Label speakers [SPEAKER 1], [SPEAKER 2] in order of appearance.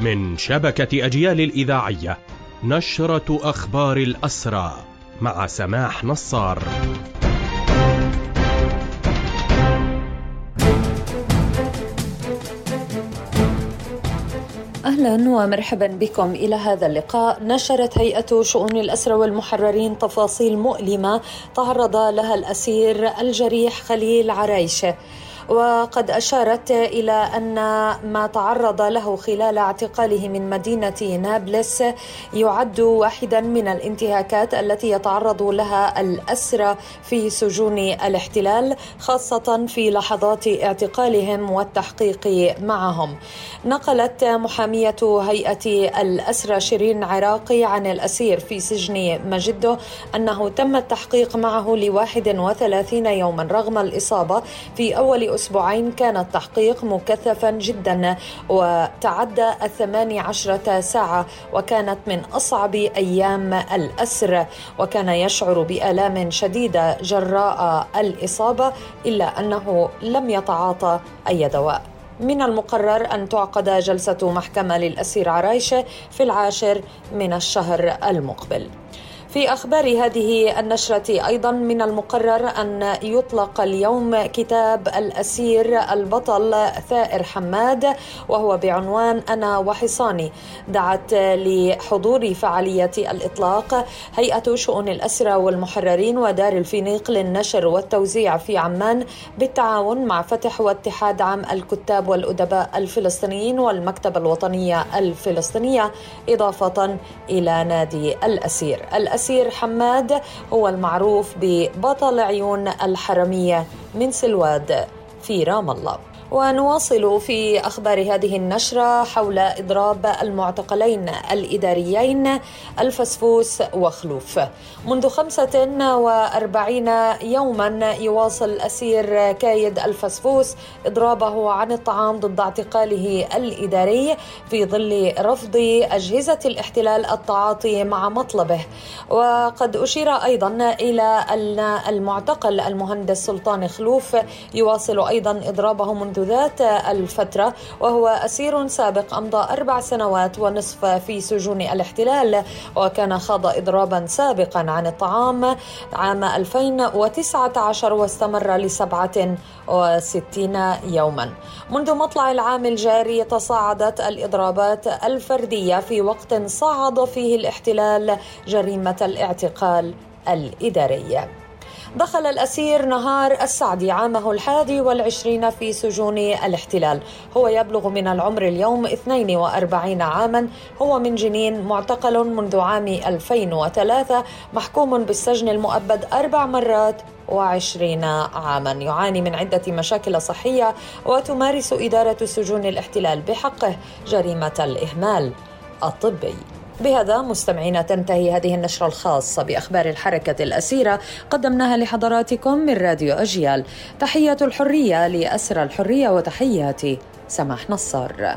[SPEAKER 1] من شبكة أجيال الإذاعية نشرة أخبار الأسرى مع سماح نصار.
[SPEAKER 2] أهلا ومرحبا بكم. إلى هذا اللقاء نشرت هيئة شؤون الاسرى والمحررين تفاصيل مؤلمة تعرض لها الأسير الجريح خليل عرايشه وقد أشارت إلى أن ما تعرض له خلال اعتقاله من مدينة نابلس يعد واحدا من الانتهاكات التي يتعرض لها الأسرى في سجون الاحتلال خاصة في لحظات اعتقالهم والتحقيق معهم. نقلت محامية هيئة الأسرى شيرين عراقي عن الأسير في سجن مجده أنه تم التحقيق معه لواحد وثلاثين يوما رغم الإصابة في أول أسبوعين كان التحقيق مكثفا جدا وتعدى الثماني عشرة ساعة وكانت من أصعب أيام الأسر. وكان يشعر بآلام شديدة جراء الإصابة إلا أنه لم يتعاطى أي دواء. من المقرر أن تعقد جلسة محكمة للأسير عرايشة في العاشر من الشهر المقبل. في أخبار هذه النشرة أيضا من المقرر أن يطلق اليوم كتاب الأسير البطل ثائر حماد وهو بعنوان أنا وحصاني. دعت لحضور فعالية الإطلاق هيئة شؤون الأسرى والمحررين ودار الفينيق للنشر والتوزيع في عمان بالتعاون مع فتح واتحاد عام الكتاب والأدباء الفلسطينيين والمكتبة الوطنية الفلسطينية إضافة إلى نادي الأسير. الأسير الأسير حماد هو المعروف ببطل عيون الحرمية من سلواد في رام الله. ونواصل في أخبار هذه النشرة حول إضراب المعتقلين الإداريين الفسفوس وخلوف. منذ خمسة وأربعين يوما يواصل الأسير كايد الفسفوس إضرابه عن الطعام ضد اعتقاله الإداري في ظل رفض أجهزة الاحتلال التعاطي مع مطلبه. وقد أشير أيضا إلى أن المعتقل المهندس سلطان خلوف يواصل أيضا إضرابه منذ ذات الفترة وهو أسير سابق أمضى أربع سنوات ونصف في سجون الاحتلال وكان خاض إضرابا سابقا عن الطعام عام 2019 واستمر لسبعة وستين يوما. منذ مطلع العام الجاري تصاعدت الإضرابات الفردية في وقت صعد فيه الاحتلال جريمة الاعتقال الإداري. دخل الأسير نهار السعدي عامه الحادي والعشرين في سجون الاحتلال. هو يبلغ من العمر اليوم 42 عاما. هو من جنين معتقل منذ عام 2003 محكوم بالسجن المؤبد أربع مرات وعشرين عاما. يعاني من عدة مشاكل صحية وتمارس إدارة سجون الاحتلال بحقه جريمة الإهمال الطبي. بهذا مستمعينا تنتهي هذه النشرة الخاصة بأخبار الحركة الأسيرة قدمناها لحضراتكم من راديو أجيال. تحية الحرية لأسرى الحرية وتحياتي سماح نصار